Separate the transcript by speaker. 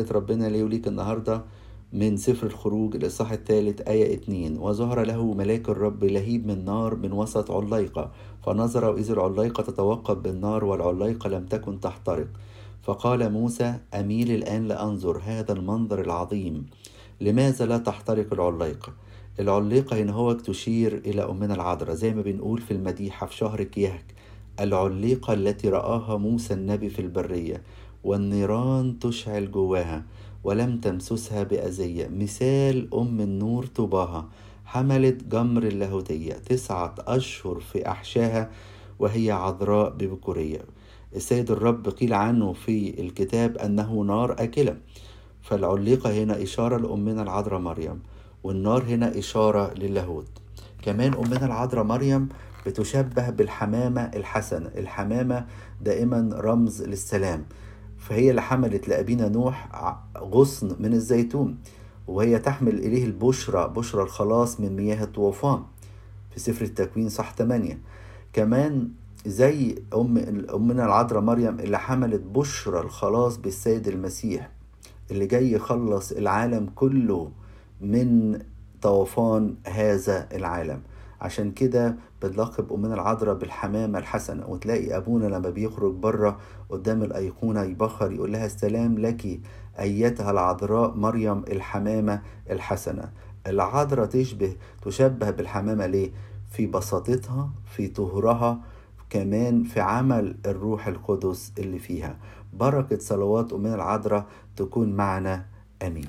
Speaker 1: ربنا ليه وليك النهاردة من سفر الخروج الإصحاح الثالث آية اتنين. وظهر له ملاك الرب لهيب من نار من وسط عليقة. فنظر وإذ العليقة تتوقد بالنار والعليقة لم تكن تحترق. فقال موسى أميل الآن لأنظر هذا المنظر العظيم. لماذا لا تحترق العليقة؟ العليقة هنا هو تشير إلى أمنا العذراء. زي ما بنقول في المديحة في شهر كيهك. العليقة التي رآها موسى النبي في البرية والنيران تشعل جواها ولم تمسسها بأذية. مثال أم النور طباها حملت جمر اللاهوتية. تسعة أشهر في أحشاها وهي عذراء ببكورية. السيد الرب قيل عنه في الكتاب أنه نار أكلة. فالعليقة هنا إشارة لأمنا العذراء مريم والنار هنا إشارة للاهوت. كمان أمنا العذراء مريم بتشبه بالحمامة الحسنة. الحمامة دائما رمز للسلام. فهي اللي حملت لأبينا نوح غصن من الزيتون وهي تحمل إليه البشرى بشرى الخلاص من مياه الطوفان في سفر التكوين صح 8 كمان زي أم أمنا العذراء مريم اللي حملت بشرى الخلاص بالسيد المسيح اللي جاي يخلص العالم كله من طوفان هذا العالم. عشان كده بنلقب أمنا العذراء بالحمامة الحسنة وتلاقي أبونا لما بيخرج بره قدام الأيقونة يبخر يقول لها السلام لك أيتها العذراء مريم الحمامة الحسنة. العذراء تشبه تشبه بالحمامة ليه؟ في بساطتها في طهرها كمان في عمل الروح القدس اللي فيها. بركة صلوات أمنا العذراء تكون معنا. آمين.